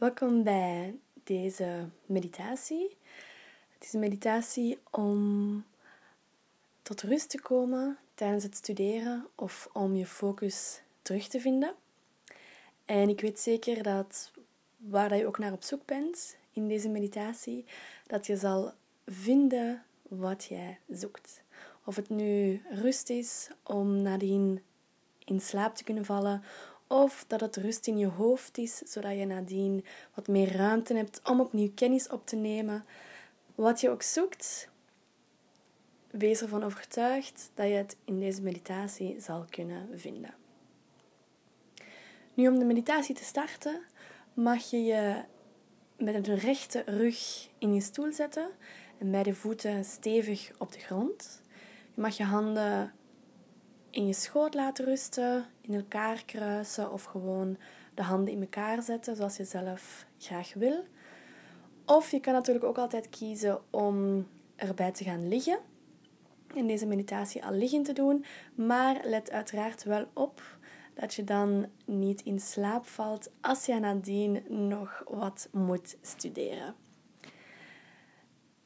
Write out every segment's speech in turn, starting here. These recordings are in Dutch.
Welkom bij deze meditatie. Het is een meditatie om tot rust te komen tijdens het studeren of om je focus terug te vinden. En ik weet zeker dat waar je ook naar op zoek bent in deze meditatie, dat je zal vinden wat jij zoekt. Of het nu rust is om nadien in slaap te kunnen vallen, of dat het rust in je hoofd is, zodat je nadien wat meer ruimte hebt om opnieuw kennis op te nemen. Wat je ook zoekt, wees ervan overtuigd dat je het in deze meditatie zal kunnen vinden. Nu, om de meditatie te starten, mag je je met een rechte rug in je stoel zetten en beide voeten stevig op de grond. Je mag je handen in je schoot laten rusten, in elkaar kruisen of gewoon de handen in elkaar zetten zoals je zelf graag wil. Of je kan natuurlijk ook altijd kiezen om erbij te gaan liggen. In deze meditatie al liggend te doen, maar let uiteraard wel op dat je dan niet in slaap valt als je nadien nog wat moet studeren.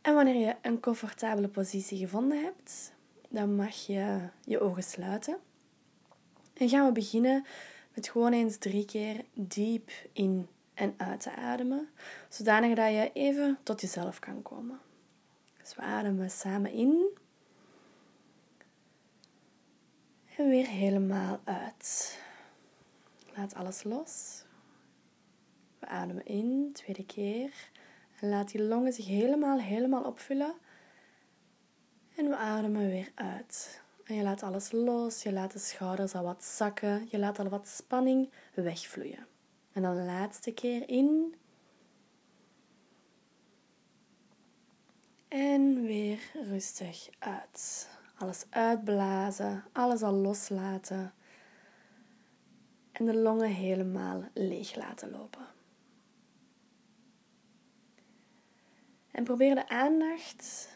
En wanneer je een comfortabele positie gevonden hebt, dan mag je je ogen sluiten. En gaan we beginnen met gewoon eens drie keer diep in en uit te ademen, zodanig dat je even tot jezelf kan komen. Dus we ademen samen in en weer helemaal uit. Laat alles los. We ademen in, tweede keer. En laat die longen zich helemaal, helemaal opvullen. En we ademen weer uit. En je laat alles los, je laat de schouders al wat zakken, je laat al wat spanning wegvloeien. En dan de laatste keer in. En weer rustig uit. Alles uitblazen, alles al loslaten. En de longen helemaal leeg laten lopen. En probeer de aandacht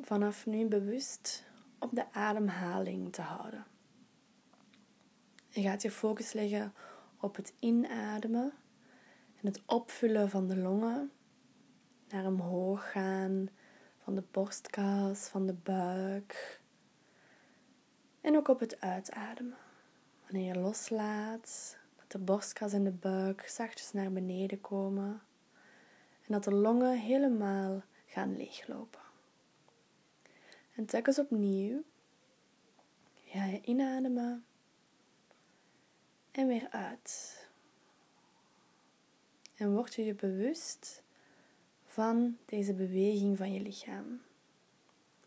vanaf nu bewust op de ademhaling te houden. Je gaat je focus leggen op het inademen en het opvullen van de longen, naar omhoog gaan van de borstkas, van de buik. En ook op het uitademen. Wanneer je loslaat, dat de borstkas en de buik zachtjes naar beneden komen en dat de longen helemaal gaan leeglopen. En telkens opnieuw ga je inademen en weer uit. En word je je bewust van deze beweging van je lichaam.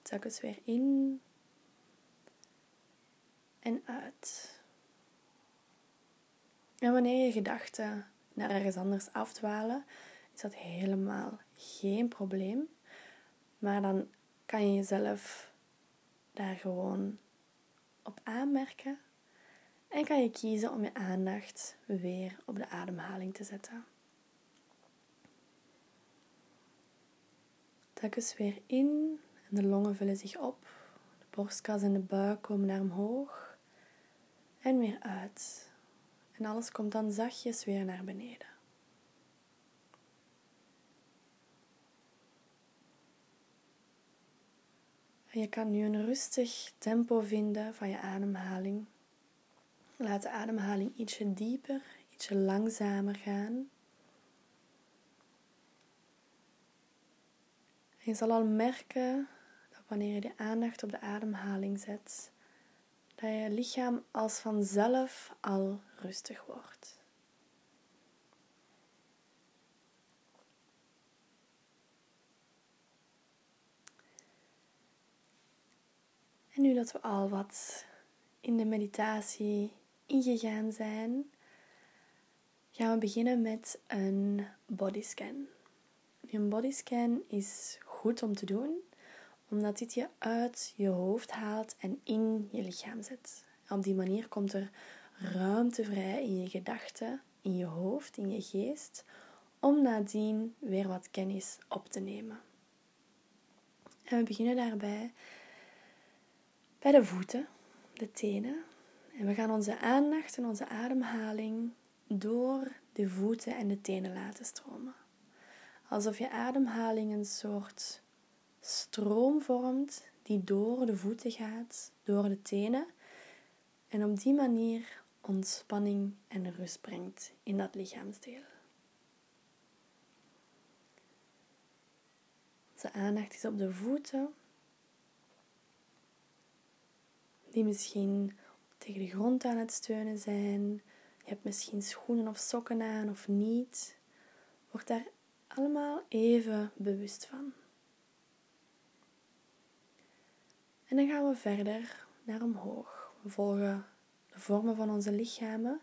Telkens weer in en uit. En wanneer je gedachten naar ergens anders afdwalen, is dat helemaal geen probleem. Maar dan kan je jezelf daar gewoon op aanmerken en kan je kiezen om je aandacht weer op de ademhaling te zetten. Telkens weer in en de longen vullen zich op. De borstkas en de buik komen naar omhoog en weer uit. En alles komt dan zachtjes weer naar beneden. Je kan nu een rustig tempo vinden van je ademhaling. Laat de ademhaling ietsje dieper, ietsje langzamer gaan. En je zal al merken dat wanneer je de aandacht op de ademhaling zet, dat je lichaam als vanzelf al rustig wordt. Nu dat we al wat in de meditatie ingegaan zijn, gaan we beginnen met een bodyscan. Een bodyscan is goed om te doen, omdat dit je uit je hoofd haalt en in je lichaam zet. Op die manier komt er ruimte vrij in je gedachten, in je hoofd, in je geest, om nadien weer wat kennis op te nemen. En we beginnen daarbij bij de voeten, de tenen. En we gaan onze aandacht en onze ademhaling door de voeten en de tenen laten stromen. Alsof je ademhaling een soort stroom vormt die door de voeten gaat, door de tenen. En op die manier ontspanning en rust brengt in dat lichaamsdeel. Onze aandacht is op de voeten, die misschien tegen de grond aan het steunen zijn. Je hebt misschien schoenen of sokken aan of niet. Word daar allemaal even bewust van. En dan gaan we verder naar omhoog. We volgen de vormen van onze lichamen.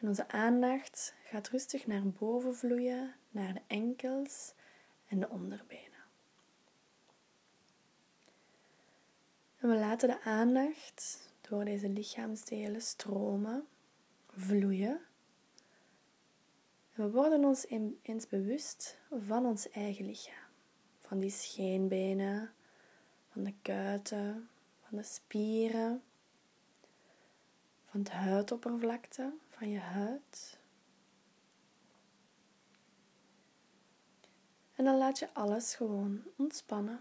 En onze aandacht gaat rustig naar boven vloeien, naar de enkels en de onderbenen. En we laten de aandacht door deze lichaamsdelen stromen, vloeien. En we worden ons eens bewust van ons eigen lichaam. Van die scheenbenen, van de kuiten, van de spieren, van de huidoppervlakte, van je huid. En dan laat je alles gewoon ontspannen.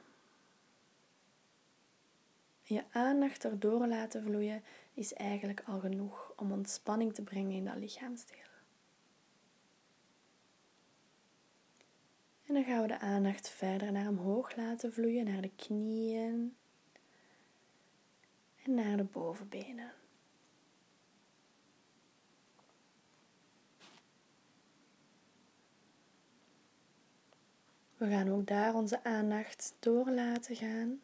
Je aandacht erdoor laten vloeien is eigenlijk al genoeg om ontspanning te brengen in dat lichaamsdeel. En dan gaan we de aandacht verder naar omhoog laten vloeien, naar de knieën en naar de bovenbenen. We gaan ook daar onze aandacht door laten gaan.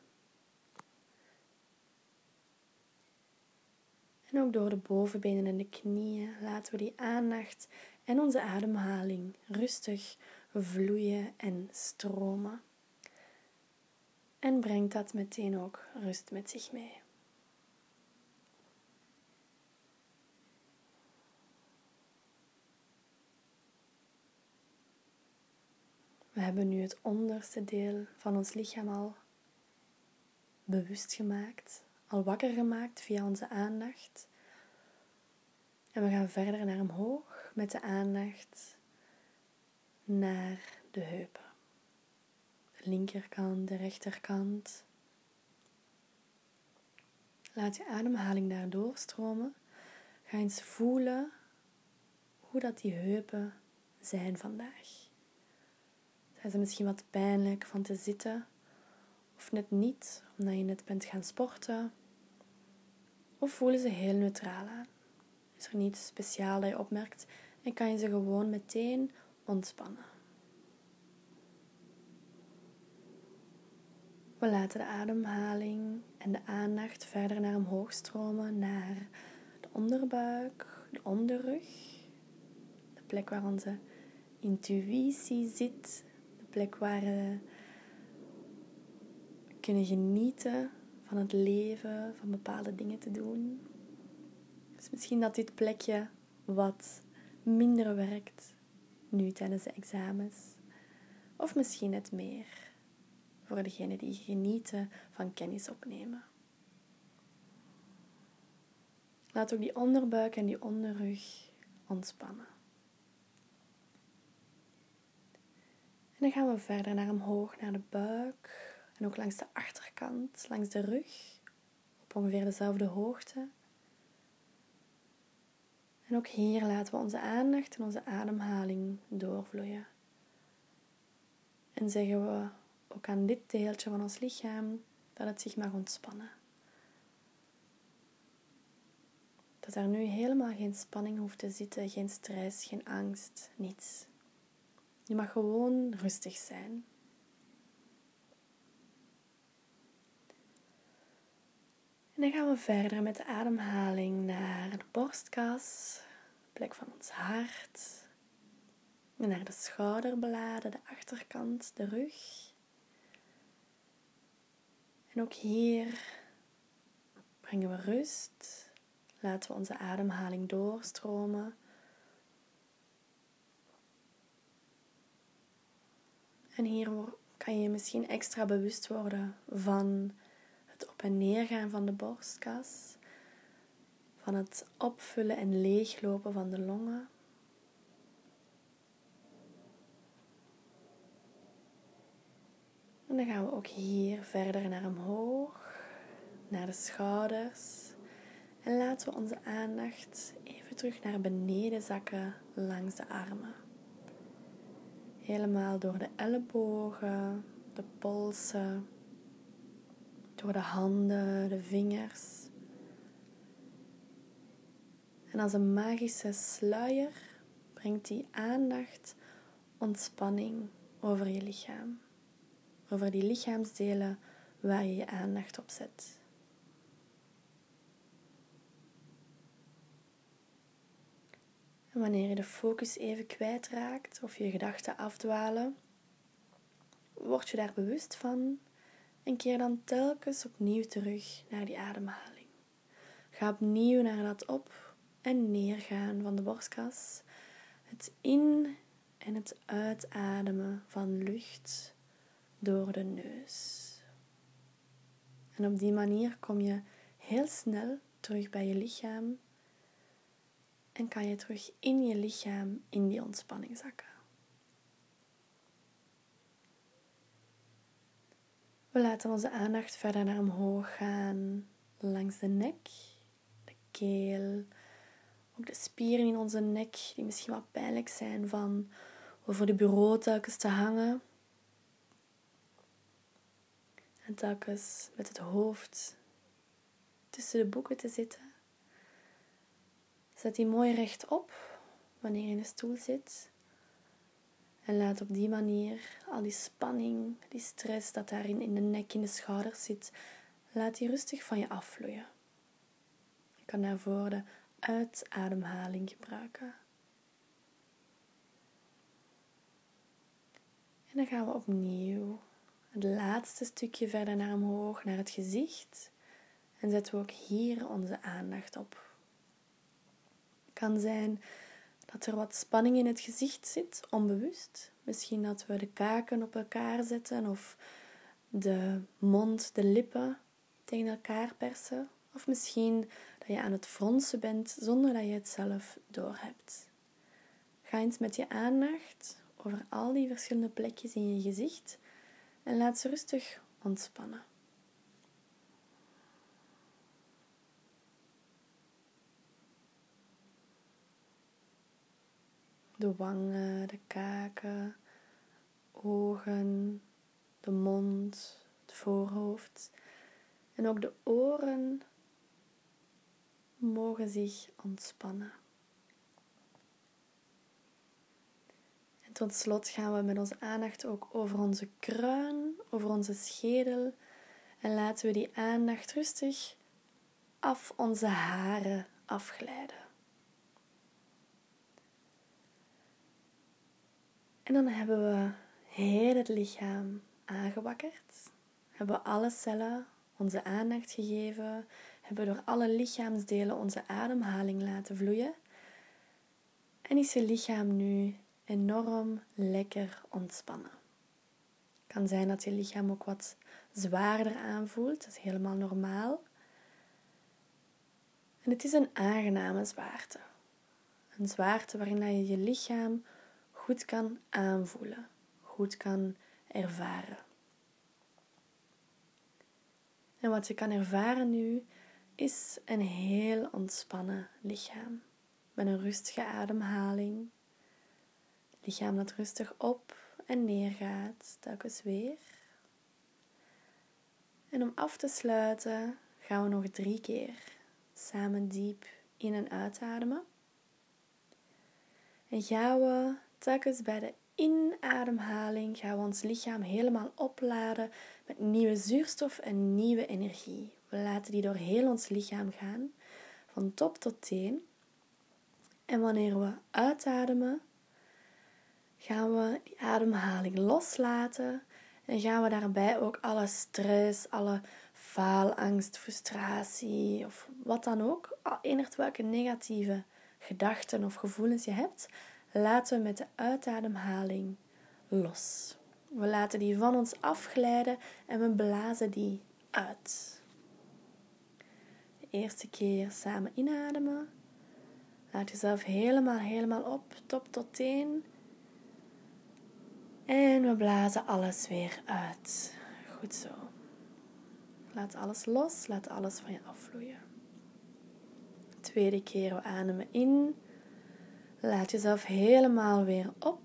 En ook door de bovenbenen en de knieën laten we die aandacht en onze ademhaling rustig vloeien en stromen. En brengt dat meteen ook rust met zich mee. We hebben nu het onderste deel van ons lichaam al bewust gemaakt, al wakker gemaakt via onze aandacht. En we gaan verder naar omhoog met de aandacht naar de heupen. De linkerkant, de rechterkant. Laat je ademhaling daar doorstromen. Ga eens voelen hoe dat die heupen zijn vandaag. Zijn ze misschien wat pijnlijk van te zitten? Of net niet, omdat je net bent gaan sporten? Of voelen ze heel neutraal aan? Is er niets speciaal dat je opmerkt en kan je ze gewoon meteen ontspannen? We laten de ademhaling en de aandacht verder naar omhoog stromen naar de onderbuik, de onderrug, de plek waar onze intuïtie zit, plek waar we kunnen genieten van het leven, van bepaalde dingen te doen. Dus misschien dat dit plekje wat minder werkt nu tijdens de examens. Of misschien het meer voor degenen die genieten van kennis opnemen. Laat ook die onderbuik en die onderrug ontspannen. dan gaan we verder naar omhoog, naar de buik. En ook langs de achterkant, langs de rug. Op ongeveer dezelfde hoogte. En ook hier laten we onze aandacht en onze ademhaling doorvloeien. En zeggen we ook aan dit deeltje van ons lichaam dat het zich mag ontspannen. Dat er nu helemaal geen spanning hoeft te zitten, geen stress, geen angst, niets. Je mag gewoon rustig zijn. En dan gaan we verder met de ademhaling naar de borstkas, plek van ons hart. En naar de schouderbladen, de achterkant, de rug. En ook hier brengen we rust. Laten we onze ademhaling doorstromen En hier kan je misschien extra bewust worden van op en neer gaan van de borstkas, van het opvullen en leeglopen van de longen. En dan gaan we ook hier verder naar omhoog, naar de schouders. En laten we onze aandacht even terug naar beneden zakken langs de armen. Helemaal door de ellebogen, de polsen door de handen, de vingers. En als een magische sluier brengt die aandacht ontspanning over je lichaam. Over die lichaamsdelen waar je je aandacht op zet. En wanneer je de focus even kwijtraakt of je gedachten afdwalen, word je daar bewust van en keer dan telkens opnieuw terug naar die ademhaling. Ga opnieuw naar dat op- en neergaan van de borstkas, het in- en het uitademen van lucht door de neus. En op die manier kom je heel snel terug bij je lichaam en kan je terug in je lichaam in die ontspanning zakken. We laten onze aandacht verder naar omhoog gaan, langs de nek, de keel, ook de spieren in onze nek die misschien wat pijnlijk zijn van over de bureau telkens te hangen. En telkens met het hoofd tussen de boeken te zitten. Zet die mooi rechtop wanneer je in de stoel zit. En laat op die manier al die spanning, die stress dat daarin in de nek, in de schouders zit, laat die rustig van je afvloeien. Je kan daarvoor de uitademhaling gebruiken. En dan gaan we opnieuw het laatste stukje verder naar omhoog, naar het gezicht. En zetten we ook hier onze aandacht op. Het kan zijn dat er wat spanning in het gezicht zit, onbewust. Misschien dat we de kaken op elkaar zetten of de mond, de lippen tegen elkaar persen. Of misschien dat je aan het fronsen bent zonder dat je het zelf doorhebt. Ga eens met je aandacht over al die verschillende plekjes in je gezicht en laat ze rustig ontspannen. De wangen, de kaken, ogen, de mond, het voorhoofd en ook de oren mogen zich ontspannen. En tot slot gaan we met onze aandacht ook over onze kruin, over onze schedel en laten we die aandacht rustig af onze haren afglijden. En dan hebben we heel het lichaam aangewakkerd. Hebben we alle cellen onze aandacht gegeven. Hebben door alle lichaamsdelen onze ademhaling laten vloeien. En is je lichaam nu enorm lekker ontspannen. Het kan zijn dat je lichaam ook wat zwaarder aanvoelt. Dat is helemaal normaal. En het is een aangename zwaarte. Een zwaarte waarin je je lichaam goed kan aanvoelen, goed kan ervaren. En wat je kan ervaren nu is een heel ontspannen lichaam met een rustige ademhaling. Lichaam dat rustig op en neer gaat, telkens weer. En om af te sluiten gaan we nog drie keer samen diep in en uitademen. En gaan we telkens bij de inademhaling gaan we ons lichaam helemaal opladen met nieuwe zuurstof en nieuwe energie. We laten die door heel ons lichaam gaan, van top tot teen. En wanneer we uitademen, gaan we die ademhaling loslaten en gaan we daarbij ook alle stress, alle faalangst, frustratie of wat dan ook, enert welke negatieve gedachten of gevoelens je hebt, laten we met de uitademhaling los. We laten die van ons afglijden en we blazen die uit. De eerste keer samen inademen. Laat jezelf helemaal, helemaal op, top tot teen. En we blazen alles weer uit. Goed zo. Laat alles los, laat alles van je afvloeien. Tweede keer we ademen in. Laat jezelf helemaal weer op.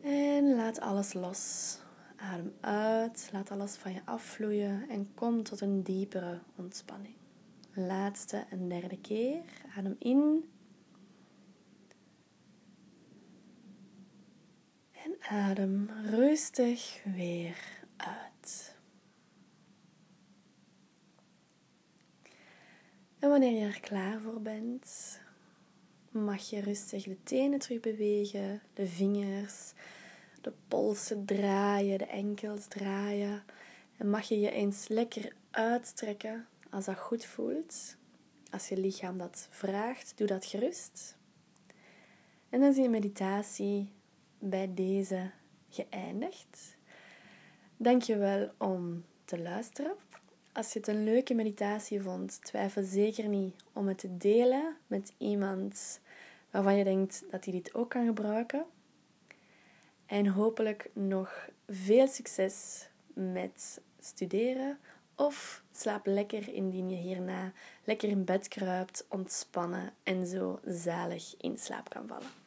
En laat alles los. Adem uit, laat alles van je afvloeien en kom tot een diepere ontspanning. Laatste en derde keer. Adem in. En adem rustig weer uit. En wanneer je er klaar voor bent, mag je rustig de tenen terug bewegen, de vingers, de polsen draaien, de enkels draaien. En mag je je eens lekker uitstrekken als dat goed voelt. Als je lichaam dat vraagt, doe dat gerust. En dan is je meditatie bij deze geëindigd. Dank je wel om te luisteren. Als je het een leuke meditatie vond, twijfel zeker niet om het te delen met iemand waarvan je denkt dat hij dit ook kan gebruiken. En hopelijk nog veel succes met studeren. Of slaap lekker indien je hierna lekker in bed kruipt, ontspannen en zo zalig in slaap kan vallen.